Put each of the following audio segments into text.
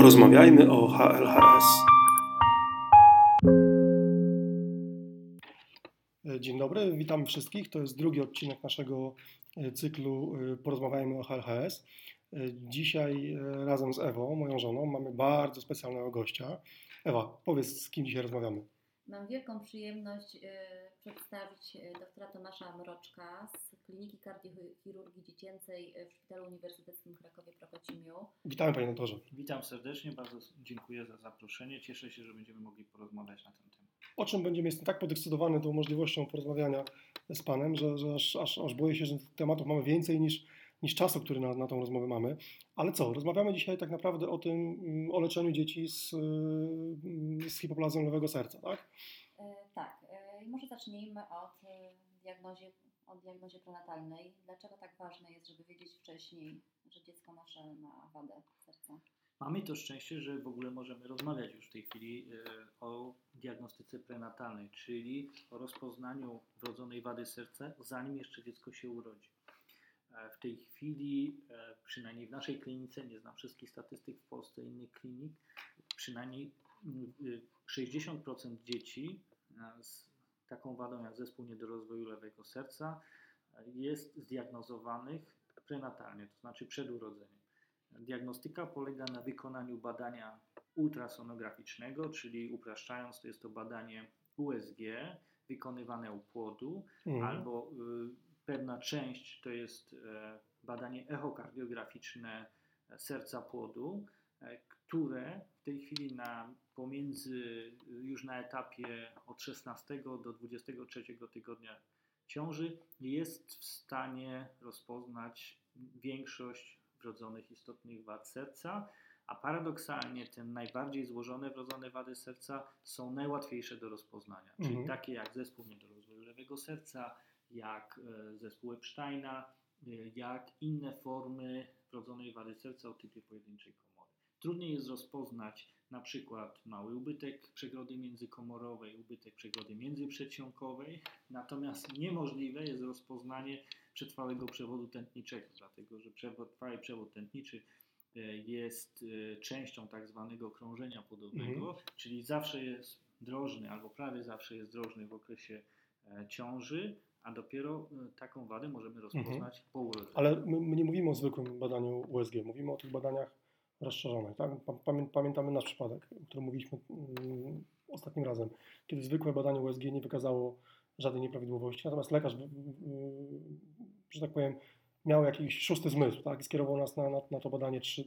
Porozmawiajmy o HLHS. Dzień dobry, witam wszystkich. To jest drugi odcinek naszego e, cyklu e, Porozmawiajmy o HLHS. E, dzisiaj razem z Ewą, moją żoną, mamy bardzo specjalnego gościa. Ewa, powiedz, z kim dzisiaj rozmawiamy. Mam wielką przyjemność przedstawić doktora Tomasza Mroczka z Kliniki Kardiochirurgii Dziecięcej w Szpitalu Uniwersyteckim Krakowie-Prokocimiu. Witamy Panie doktorze. Witam serdecznie, bardzo dziękuję za zaproszenie. Cieszę się, że będziemy mogli porozmawiać na ten temat. O czym będziemy? Jestem tak podekscytowany tą możliwością porozmawiania z Panem, że, że aż, aż, aż boję się, że tematów mamy więcej niż, niż czasu, który na, na tą rozmowę mamy. Ale co, rozmawiamy dzisiaj tak naprawdę o tym, mm, o leczeniu dzieci z, z hipoplazją lewego serca? E, tak. Może zacznijmy od e, diagnozie o diagnozie prenatalnej. Dlaczego tak ważne jest, żeby wiedzieć wcześniej, że dziecko nasze ma wadę serca? Mamy to szczęście, że w ogóle możemy rozmawiać już w tej chwili e, o diagnostyce prenatalnej, czyli o rozpoznaniu wrodzonej wady serca, zanim jeszcze dziecko się urodzi. E, w tej chwili, przynajmniej w naszej klinice, nie znam wszystkich statystyk w Polsce, innych klinik, przynajmniej 60% mm, dzieci z taką wadą jak zespół niedorozwoju lewego serca jest zdiagnozowanych prenatalnie, to znaczy przed urodzeniem. Diagnostyka polega na wykonaniu badania ultrasonograficznego, czyli upraszczając, to jest to badanie USG wykonywane u płodu, mhm. albo y, pewna część to jest e, badanie echokardiograficzne serca płodu, e, które w tej chwili na pomiędzy już na etapie od 16 do 23 tygodnia ciąży jest w stanie rozpoznać większość wrodzonych istotnych wad serca, a paradoksalnie te najbardziej złożone wrodzone wady serca są najłatwiejsze do rozpoznania, mhm. czyli takie jak zespół niedorozwoju lewego serca, jak e, zespół Epsteina, e, jak inne formy wrodzonej wady serca o typie pojedynczej komory. Trudniej jest rozpoznać na przykład mały ubytek przegrody międzykomorowej, ubytek przegrody międzyprzedsionkowej, natomiast niemożliwe jest rozpoznanie przetrwałego przewodu tętniczego, dlatego że trwały przewód tętniczy e, jest e, częścią tak zwanego krążenia płodowego, mhm. czyli zawsze jest drożny albo prawie zawsze jest drożny w okresie e, ciąży, a dopiero taką wadę możemy rozpoznać mhm. po urodzeniu. Ale my, my, nie mówimy o zwykłym badaniu USG, mówimy o tych badaniach rozszerzonych. Tak? Pamiętamy nasz przypadek, o którym mówiliśmy mm, ostatnim razem, kiedy zwykłe badanie USG nie wykazało żadnej nieprawidłowości, natomiast lekarz, że tak powiem, miał jakiś szósty zmysł, tak? I skierował nas na, na, na to badanie trzy,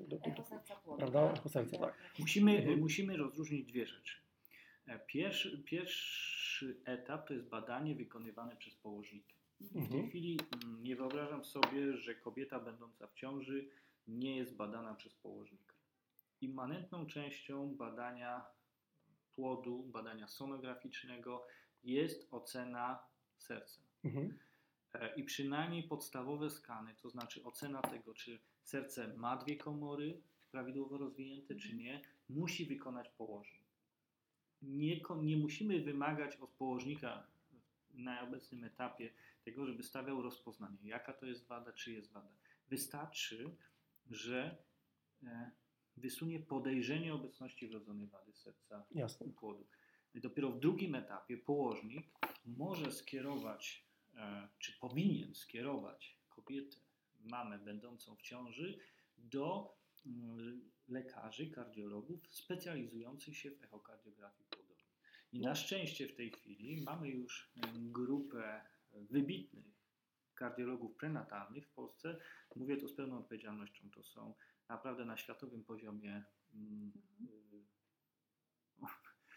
do, do, do, prawda? Echo serca, tak. Musimy, mhm. musimy rozróżnić dwie rzeczy. E, pierwszy, pierwszy etap to jest badanie wykonywane przez położnika. W mhm. tej chwili mm, nie wyobrażam sobie, że kobieta będąca w ciąży nie jest badana przez położnika. Immanentną częścią badania płodu, badania sonograficznego jest ocena serca. Mhm. E, I przynajmniej podstawowe skany, to znaczy ocena tego, czy serce ma dwie komory prawidłowo rozwinięte, czy nie, musi wykonać położnik. Nie, nie musimy wymagać od położnika na obecnym etapie tego, żeby stawiał rozpoznanie, jaka to jest wada, czy jest wada. Wystarczy, że e, wysunie podejrzenie obecności wrodzonej wady serca Jasne. u płodu. Dopiero w drugim etapie położnik może skierować, e, czy powinien skierować kobietę, mamę będącą w ciąży do mm, lekarzy, kardiologów specjalizujących się w echokardiografii płodowej. I na szczęście w tej chwili mamy już grupę wybitnych kardiologów prenatalnych w Polsce. Mówię to z pełną odpowiedzialnością. To są naprawdę na światowym poziomie mm,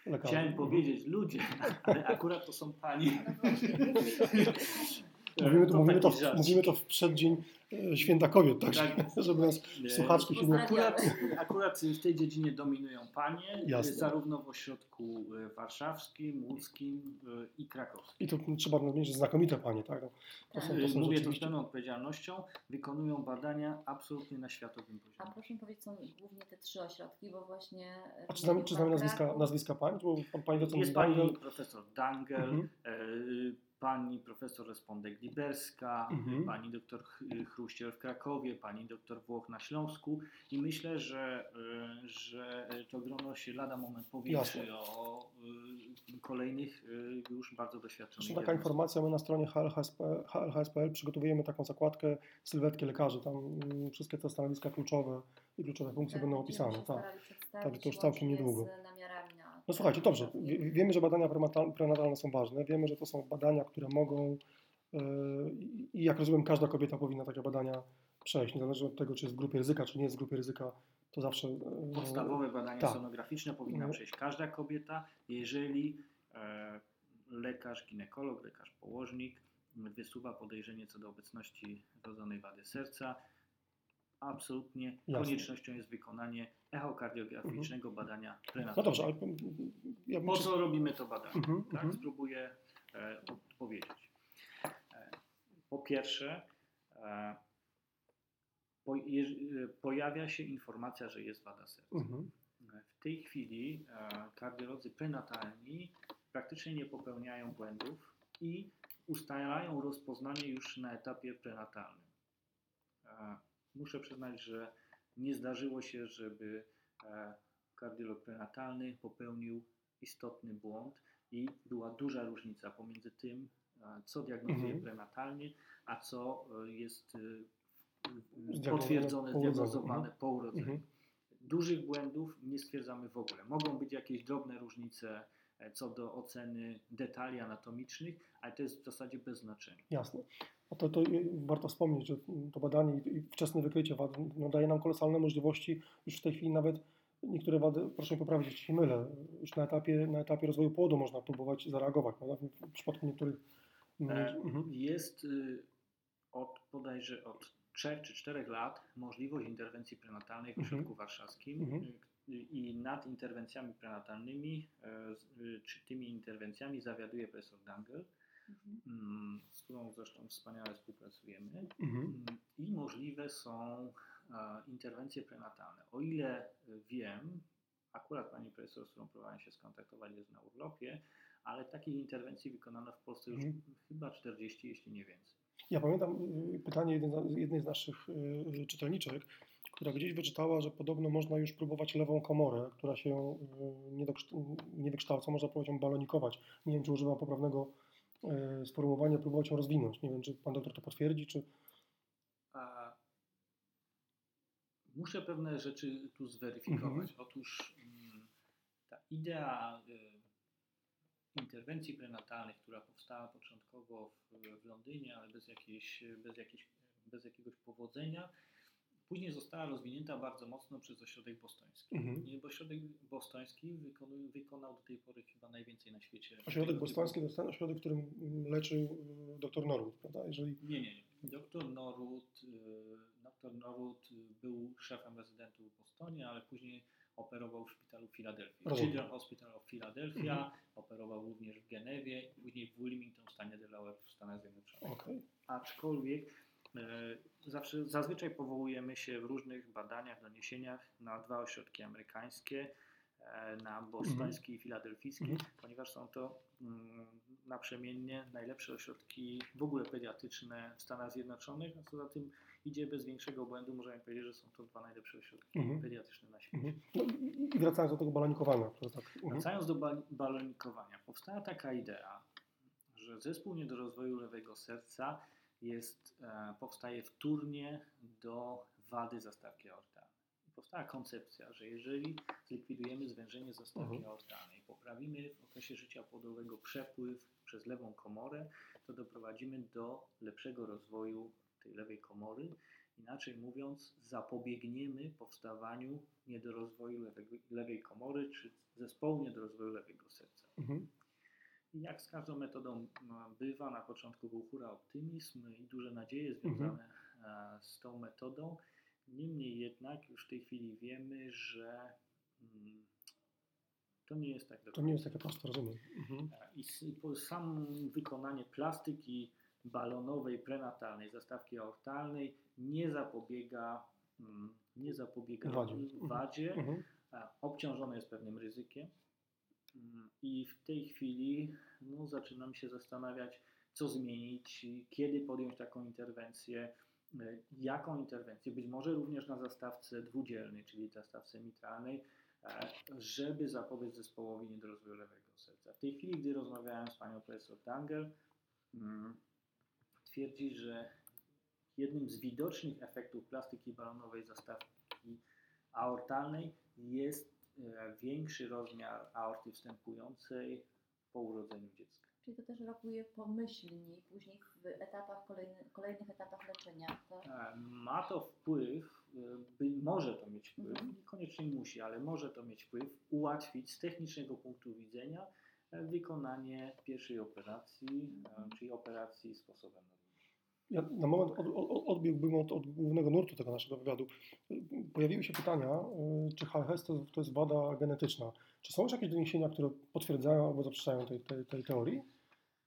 Lekarze. Chciałem powiedzieć ludzie, ale akurat to są panie. Mówimy to, mówimy, to, mówimy to w przeddzień e, Święta Kobiet, tak, tak żeby nas nie, słuchaczki się nie... Akurat, akurat w tej dziedzinie dominują panie, Jasne. zarówno w ośrodku e, warszawskim, łódzkim e, i krakowskim. I to trzeba nadmienić, że znakomite panie, tak? To są, to są Mówię to z pełną odpowiedzialnością, wykonują badania absolutnie na światowym poziomie. A proszę mi powiedzieć, są głównie te trzy ośrodki, bo właśnie... A czy znamy, czy znamy nazwiska, nazwiska pań? Bo pani docent Jest Dangel. pani profesor Dangel, mhm. Pani profesor Respondek-Liberska, Mhm. pani doktor Ch- Chruściel w Krakowie, pani doktor Włoch na Śląsku i myślę, że, e, że to grono się lada moment powiększy o e, kolejnych e, już bardzo doświadczonych Zresztą taka informacja, my na stronie HLHSP, HLHSPL przygotowujemy taką zakładkę sylwetki lekarzy, tam wszystkie te stanowiska kluczowe i kluczowe funkcje będą opisane. Tak. Tak, to już całkiem niedługo. Z namiarami na No słuchajcie, dobrze, wie- wiemy, że badania prenatal- prenatalne są ważne, wiemy, że to są badania, które mogą yy, i jak rozumiem, każda kobieta powinna takie badania przejść, niezależnie od tego, czy jest w grupie ryzyka, czy nie jest w grupie ryzyka, to zawsze... yy, Podstawowe badania tak. sonograficzne powinna Mhm. przejść każda kobieta, jeżeli e, lekarz, ginekolog, lekarz położnik wysuwa podejrzenie co do obecności wrodzonej wady serca. Absolutnie Jasne. koniecznością jest wykonanie echokardiograficznego badania No prenatalnego. dobrze, ale ja bym... Po co robimy to badanie? Mhm, tak? mhm. Spróbuję e, odpowiedzieć. E, po pierwsze, e, po, je, pojawia się informacja, że jest wada serca. Mhm. W tej chwili e, kardiolodzy prenatalni praktycznie nie popełniają błędów i ustalają rozpoznanie już na etapie prenatalnym. Muszę przyznać, że nie zdarzyło się, żeby e, kardiolog prenatalny popełnił istotny błąd i była duża różnica pomiędzy tym, e, co diagnozuje Mhm. prenatalnie, a co e, jest potwierdzone, zdiagnozowane po urodzeniu. Mhm. Dużych błędów nie stwierdzamy w ogóle. Mogą być jakieś drobne różnice co do oceny detali anatomicznych, ale to jest w zasadzie bez znaczenia. Jasne. A to, to warto wspomnieć, że to badanie i- wczesne wykrycie wad no, daje nam kolosalne możliwości już w tej chwili nawet niektóre wady, proszę mnie poprawić, jeśli się mylę, już na etapie, na etapie rozwoju płodu można próbować zareagować. Prawda? W przypadku niektórych E, mhm. Jest y, od bodajże od 3 czy 4 lat możliwość interwencji prenatalnej w Mhm. ośrodku warszawskim Mhm. y, i nad interwencjami prenatalnymi, e, y, czy tymi interwencjami zawiaduje profesor Dangel, Mhm. mm, z którą zresztą wspaniale współpracujemy. Mhm. Mm, I możliwe są e, interwencje prenatalne. O ile e, wiem, akurat pani profesor, z którą próbowałem się skontaktować, jest na urlopie, ale takich interwencji wykonano w Polsce już Mhm. chyba 40, jeśli nie więcej. Ja pamiętam y, pytanie jednej z- naszych y, czytelniczek, która gdzieś wyczytała, że podobno można już próbować lewą komorę, która się y, nie, dokształ- nie wykształca, można próbować ją balonikować. Nie wiem, czy używam poprawnego sformułowania, próbować ją rozwinąć. Nie wiem, czy pan doktor to potwierdzi, czy... A muszę pewne rzeczy tu zweryfikować. Mhm. Otóż mm, ta idea y, interwencji prenatalnych, która powstała początkowo w, w Londynie, ale bez, jakiejś, bez, jakiejś, bez jakiegoś powodzenia, później została rozwinięta bardzo mocno przez ośrodek bostoński. Mhm. I ośrodek bostoński wykonuje, wykonał do tej pory chyba najwięcej na świecie. Ośrodek bostoński to jest ten ośrodek, w którym leczył y, doktor Norwood, prawda? Jeżeli... Nie, nie, nie. Doktor Norwood, y, doktor Norwood był szefem rezydentu w Bostonie, ale później operował w szpitalu w Filadelfii. Children's Hospital of Philadelphia, operował również w Genewie i później w Wilmington w stanie Delaware w Stanach Zjednoczonych. Okej. Aczkolwiek zawsze, zazwyczaj powołujemy się w różnych badaniach, doniesieniach na dwa ośrodki amerykańskie, e, na bostoński i filadelfijski, Mhm. ponieważ są to mm, naprzemiennie najlepsze ośrodki w ogóle pediatryczne w Stanach Zjednoczonych, a co za tym idzie bez większego błędu, możemy powiedzieć, że są to dwa najlepsze ośrodki Mhm. pediatryczne na świecie. Mhm. No i, wracając do tego balonikowania, tak... Mhm. Wracając do bal- balonikowania, powstała taka idea, że zespół niedorozwoju lewego serca jest, e, powstaje wtórnie do wady zastawki aortalnej. Powstała koncepcja, że jeżeli zlikwidujemy zwężenie zastawki Mhm. aortalnej, poprawimy w okresie życia płodowego przepływ przez lewą komorę, to doprowadzimy do lepszego rozwoju tej lewej komory. Inaczej mówiąc, zapobiegniemy powstawaniu niedorozwoju lewego, lewej komory czy zespołu niedorozwoju lewego serca. Mhm. Jak z każdą metodą no, bywa, na początku był hura optymizm i duże nadzieje związane e, z tą metodą. Niemniej jednak już w tej chwili wiemy, że mm, to nie jest tak To nie jest takie proste, rozumiem. Mhm. E, I sam wykonanie plastyki balonowej prenatalnej zastawki aortalnej nie zapobiega, mm, nie zapobiega Wadzie. wadzie Mhm. e, obciążone jest pewnym ryzykiem. I w tej chwili no, zaczynam się zastanawiać, co zmienić, kiedy podjąć taką interwencję, e, jaką interwencję, być może również na zastawce dwudzielnej, czyli zastawce mitralnej, e, żeby zapobiec zespołowi niedorozwoju lewego serca. W tej chwili, gdy rozmawiałem z panią profesor Dangel, mm, twierdzi, że jednym z widocznych efektów plastyki balonowej zastawki aortalnej jest większy rozmiar aorty wstępującej po urodzeniu dziecka. Czyli to też rokuje pomyślni później w etapach kolejny, kolejnych etapach leczenia. To E, Ma to wpływ, e, by, może to mieć wpływ, Mhm. niekoniecznie musi, ale może to mieć wpływ, ułatwić z technicznego punktu widzenia e, wykonanie pierwszej operacji, e, czyli operacji sposobem. Ja na moment od, od, odbiegłbym od, od głównego nurtu tego naszego wywiadu. Pojawiły się pytania, y, czy HLHS to, to jest wada genetyczna. Czy są już jakieś doniesienia, które potwierdzają albo zaprzeczają tej, tej, tej teorii?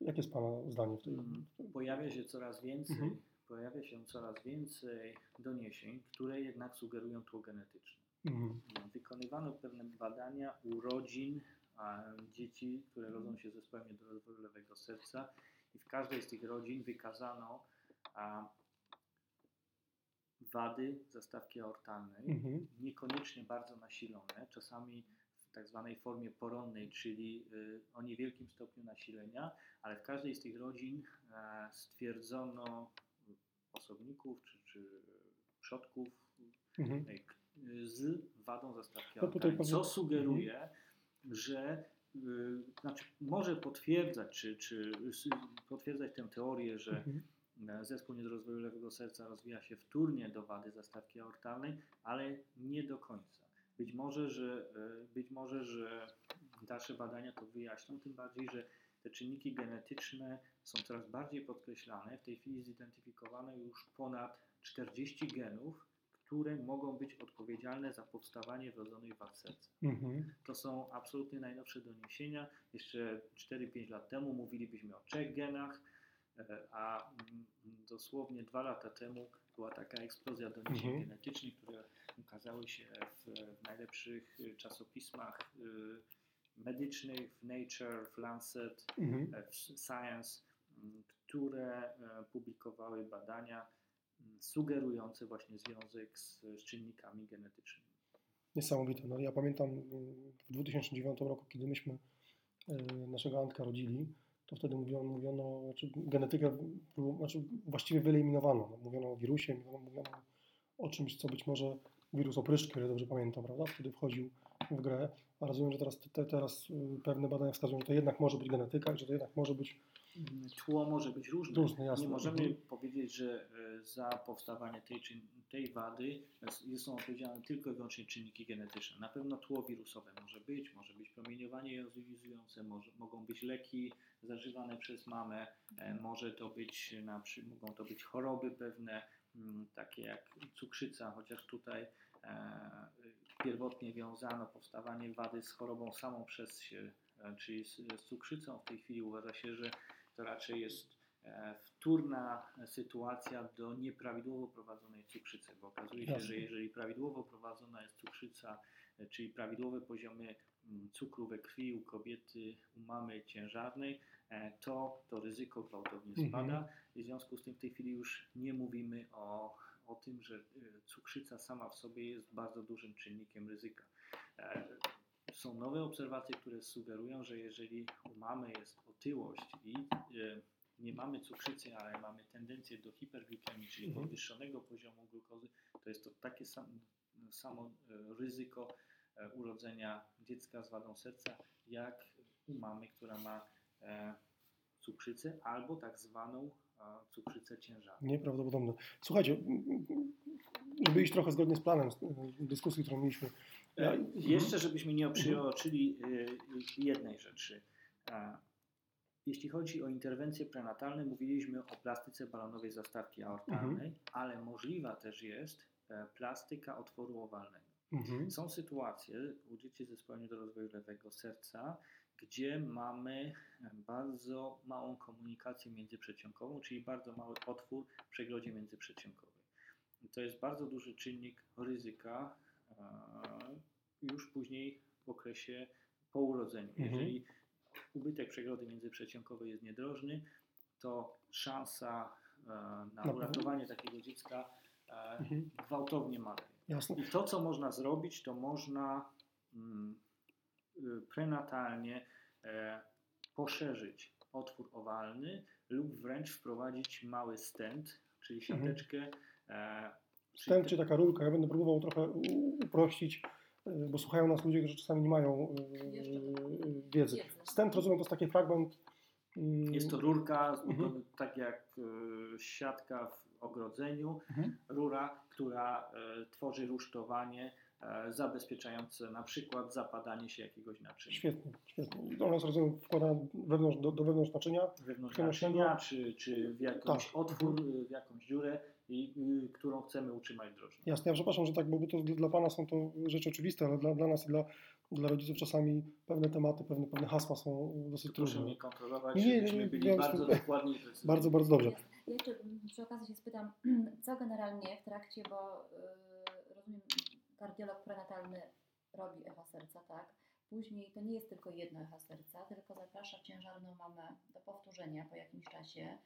Jakie jest Pana zdanie w tej Mm, Pojawia się coraz więcej, Mhm. pojawia się coraz więcej doniesień, które jednak sugerują tło genetyczne. Mhm. Wykonywano pewne badania urodzin a, dzieci, które rodzą się z zespołem niedorozwoju lewego serca i w każdej z tych rodzin wykazano a, wady zastawki aortalnej, Mhm. niekoniecznie bardzo nasilone, czasami w tak zwanej formie poronnej, czyli y, o niewielkim stopniu nasilenia, ale w każdej z tych rodzin e, stwierdzono osobników czy, czy przodków Mhm. e, z wadą zastawki aortalnej, co sugeruje, że y, znaczy może potwierdzać, czy, czy potwierdzać tę teorię, że Mhm. Zespół niedorozwoju lewego serca rozwija się wtórnie do wady zastawki aortalnej, ale nie do końca. Być może, że, e, być może, że dalsze badania to wyjaśnią, tym bardziej, że te czynniki genetyczne są coraz bardziej podkreślane. W tej chwili zidentyfikowano już ponad 40 genów, które mogą być odpowiedzialne za powstawanie wrodzonej wad serca. Mhm. To są absolutnie najnowsze doniesienia. Jeszcze 4-5 lat temu mówilibyśmy o trzech genach, e, a mm, dosłownie dwa lata temu była taka eksplozja doniesień Mhm. genetycznych, które ukazały się w, w najlepszych y, czasopismach y, medycznych, w Nature, w Lancet, Mhm. e, w Science, m, które e, publikowały badania m, sugerujące właśnie związek z, z czynnikami genetycznymi. Niesamowite. No, ja pamiętam mm, w 2009 roku, kiedy myśmy e, naszego Antka rodzili, to wtedy mówiono, mówiono znaczy genetykę znaczy właściwie wyeliminowano. No, mówiono o wirusie, mówiono, o czymś, co być może wirus opryszczki, o ile dobrze pamiętam, prawda? Wtedy wchodził w grę. A rozumiem, że teraz, te, teraz y, pewne badania wskazują, że to jednak może być genetyka, że to jednak może być Tło może być różne. różne, jasne. Nie możemy Mhm. powiedzieć, że e, za powstawanie tej, tej wady e, są odpowiedzialne tylko i wyłącznie czynniki genetyczne. Na pewno tło wirusowe może być, może być promieniowanie jonizujące, mogą być leki zażywane przez mamę, e, może to być, na, mogą to być choroby pewne, takie jak cukrzyca, chociaż tutaj pierwotnie wiązano powstawanie wady z chorobą samą przez się, e, czyli z, cukrzycą. W tej chwili uważa się, że to raczej jest e, wtórna sytuacja do nieprawidłowo prowadzonej cukrzycy, bo okazuje się, że jeżeli prawidłowo prowadzona jest cukrzyca, e, czyli prawidłowe poziomy cukru we krwi u kobiety, u mamy ciężarnej, to to ryzyko gwałtownie Mhm. spada. I w związku z tym w tej chwili już nie mówimy o, o tym, że e, cukrzyca sama w sobie jest bardzo dużym czynnikiem ryzyka. E, Są nowe obserwacje, które sugerują, że jeżeli u mamy jest otyłość i e, nie mamy cukrzycy, ale mamy tendencję do hiperglikemii, czyli Mhm. podwyższonego poziomu glukozy, to jest to takie sam, samo ryzyko urodzenia dziecka z wadą serca, jak u mamy, która ma e, cukrzycę albo tak zwaną e, cukrzycę ciężarną. Nieprawdopodobne. Słuchajcie, żeby iść trochę zgodnie z planem y, dyskusji, którą mieliśmy. Ja, E, Jeszcze, żebyśmy nie przeoczyli e, jednej rzeczy. E, Jeśli chodzi o interwencje prenatalne, mówiliśmy o plastyce balonowej zastawki aortalnej, ale możliwa też jest e, plastyka otworu owalnego. Mhm. Są sytuacje u dzieci z zespołem do rozwoju lewego serca, gdzie mamy bardzo małą komunikację międzyprzeciągową, czyli bardzo mały otwór w przegrodzie międzyprzeciągowej. I To jest bardzo duży czynnik ryzyka e, już później w okresie po urodzeniu. Mhm. Jeżeli ubytek przegrody międzyprzeciągowej jest niedrożny, to szansa e, na uratowanie takiego dziecka e, Mhm. gwałtownie maleje. I to, co można zrobić, to można mm, prenatalnie e, poszerzyć otwór owalny lub wręcz wprowadzić mały stent, czyli Mhm. siateczkę. Czyli Stent te- czy taka rurka, ja będę próbował trochę uprościć, y, bo słuchają nas ludzie, którzy czasami nie mają y, Jeszcze y, wiedzy. Stent, rozumiem, to jest taki fragment. mm, Jest to rurka, Mhm. tak jak e, siatka w ogrodzeniu, Mhm. rura, która e, tworzy rusztowanie zabezpieczające na przykład zapadanie się jakiegoś naczynia. Świetnie, świetnie. I ona jest, rozumiem, wewnątrz, do, do wewnątrz naczynia. wewnątrz naczynia, czy, czy w jakąś Tak. otwór, w jakąś dziurę, i, y, którą chcemy utrzymać drożną. Jasne, ja przepraszam, że tak, bo to dla Pana są to rzeczy oczywiste, ale dla, dla nas i dla, dla rodziców czasami pewne tematy, pewne, pewne hasła są dosyć Proszę trudne. mnie kontrolować, Nie, żebyśmy nie, byli ja bardzo jestem- dokładni. Bardzo, bardzo dobrze. Ja jeszcze przy okazji się spytam, co generalnie w trakcie, bo y, rozumiem, kardiolog prenatalny robi echo serca, tak? Później to nie jest tylko jedno echo serca, tylko zaprasza ciężarną mamę do powtórzenia po jakimś czasie.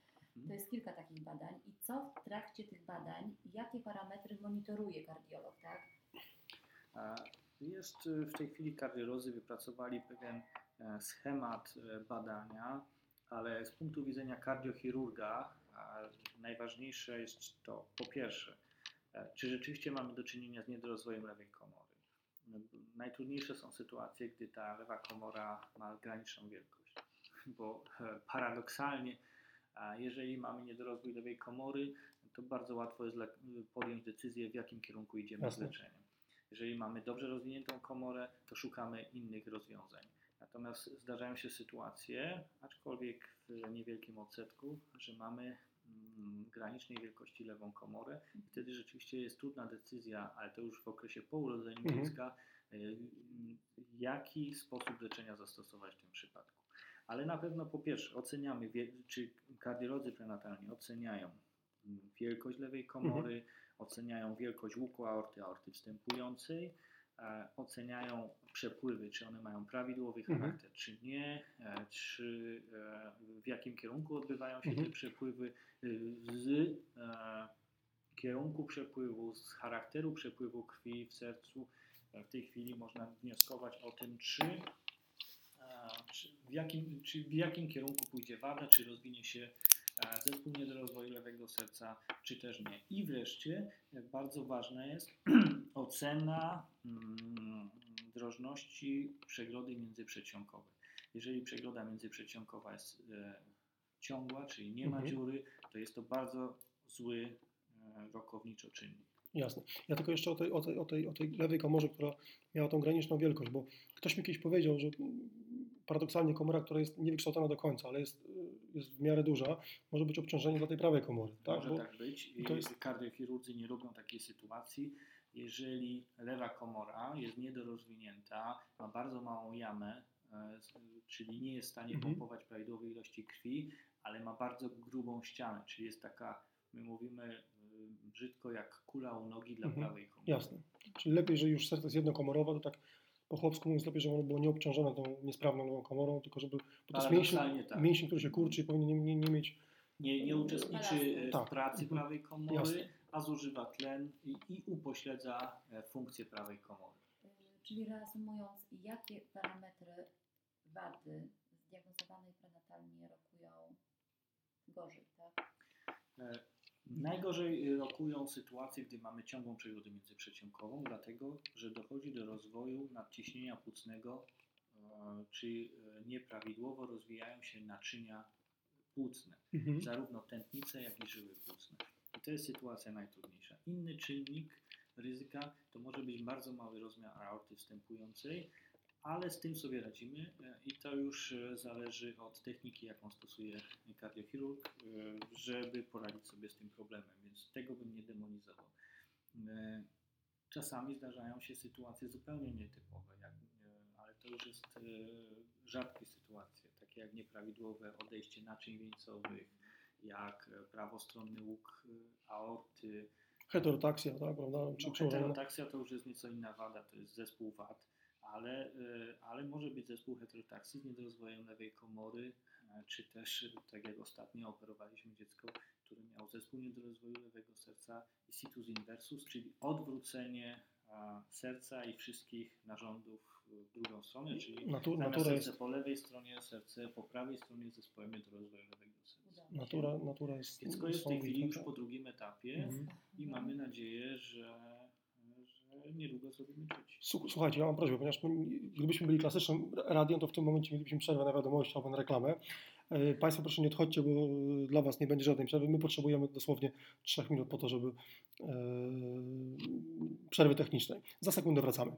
To jest kilka takich badań. I co w trakcie tych badań, jakie parametry monitoruje kardiolog, tak? Jest y, w tej chwili kardiolodzy wypracowali pewien e, schemat e, badania, ale z punktu widzenia kardiochirurga najważniejsze jest to po pierwsze, czy rzeczywiście mamy do czynienia z niedorozwojem lewej komory. Najtrudniejsze są sytuacje, gdy ta lewa komora ma graniczną wielkość, bo e, paradoksalnie, jeżeli mamy niedorozwój lewej komory, to bardzo łatwo jest podjąć decyzję, w jakim kierunku idziemy z Jasne. leczeniem. Jeżeli mamy dobrze rozwiniętą komorę, to szukamy innych rozwiązań. Natomiast zdarzają się sytuacje, aczkolwiek w niewielkim odsetku, że mamy granicznej wielkości lewą komorę. I wtedy rzeczywiście jest trudna decyzja, ale to już w okresie po urodzeniu Mhm. dziecka, y, jaki sposób leczenia zastosować w tym przypadku. Ale na pewno po pierwsze oceniamy, czy kardiolodzy prenatalni oceniają mm, wielkość lewej komory, oceniają wielkość łuku aorty, aorty wstępującej, e, oceniają przepływy, czy one mają prawidłowy Mhm. charakter, czy nie, e, czy e, w jakim kierunku odbywają się Mhm. te przepływy, y, z e, kierunku przepływu, z charakteru przepływu krwi w sercu. E, W tej chwili można wnioskować o tym, czy, e, czy, w, jakim, czy w jakim kierunku pójdzie wada, czy rozwinie się e, zespół niedorozwoju lewego serca, czy też nie. I wreszcie e, bardzo ważna jest ocena mm, drożności przegrody międzyprzeciąkowej. Jeżeli przegroda międzyprzeciąkowa jest e, ciągła, czyli nie ma Mhm. dziury, to jest to bardzo zły e, rokowniczo czynnik. Jasne. Ja tylko jeszcze o tej, o, tej, o, tej, o tej lewej komorze, która miała tą graniczną wielkość, bo ktoś mi kiedyś powiedział, że paradoksalnie komora, która jest niewykształcona do końca, ale jest, y, jest w miarę duża, może być obciążeniem dla tej prawej komory. Tak? Może Bo, tak być. to jest- Kardiochirurdzy nie lubią takiej sytuacji. Jeżeli lewa komora jest niedorozwinięta, ma bardzo małą jamę, e, czyli nie jest w stanie Mhm. pompować prawidłowej ilości krwi, ale ma bardzo grubą ścianę, czyli jest taka, my mówimy y, brzydko, jak kula u nogi dla Mhm. prawej komory. jasne. Czyli lepiej, że już serce jest jednokomorowe, to tak po chłopsku mówiąc, lepiej, żeby ono było nieobciążone tą niesprawną lewą komorą, tylko żeby, bo to jest mięsień, tak. mięsień, który się kurczy i powinien nie, nie, nie mieć, Nie, nie uczestniczy e, w Tak. pracy Mhm. prawej komory, Jasne. A zużywa tlen i, i upośledza e, funkcję prawej komory. Y, Czyli reasumując, jakie parametry wady zdiagnozowanej prenatalnie rokują gorzej, tak? E, Najgorzej rokują sytuacje, gdy mamy ciągłą przegrodę międzyprzeciąkową, dlatego że dochodzi do rozwoju nadciśnienia płucnego, e, czy e, nieprawidłowo rozwijają się naczynia płucne, mhm. zarówno tętnice, jak i żyły płucne. To jest sytuacja najtrudniejsza. Inny czynnik ryzyka to może być bardzo mały rozmiar aorty wstępującej, ale z tym sobie radzimy e, i to już e, zależy od techniki, jaką stosuje kardiochirurg, e, żeby poradzić sobie z tym problemem, więc tego bym nie demonizował. Czasami zdarzają się sytuacje zupełnie nietypowe, jak, ale to już jest rzadkie sytuacje, takie jak nieprawidłowe odejście naczyń wieńcowych, jak e, prawostronny łuk e, aorty, heterotaksja, tak, prawda? Czy no, przełożenie na- heterotaksja to już jest nieco inna wada, to jest zespół wad, ale, y, ale może być zespół heterotaksji z niedorozwojem lewej komory, e, e, czy też, tak jak ostatnio operowaliśmy dziecko, które miało zespół niedorozwoju lewego serca i situs inversus, czyli odwrócenie serca i wszystkich narządów w drugą stronę, czyli Natu, zamiast natura, serce jest, po lewej stronie, serce po prawej stronie z zespołem niedorozwoju lewego. Natura, natura jest Dziecko jest w tej chwili już po drugim etapie Mhm. i mamy nadzieję, że, niedługo zrobimy. Słuch- Słuchajcie, ja mam prośbę, ponieważ my, gdybyśmy byli klasycznym radiem, to w tym momencie mielibyśmy przerwę na wiadomości albo na reklamę. E, Państwo proszę nie odchodźcie, bo dla Was nie będzie żadnej przerwy. My potrzebujemy dosłownie 3 minut po to, żeby e, przerwy technicznej. Za sekundę wracamy.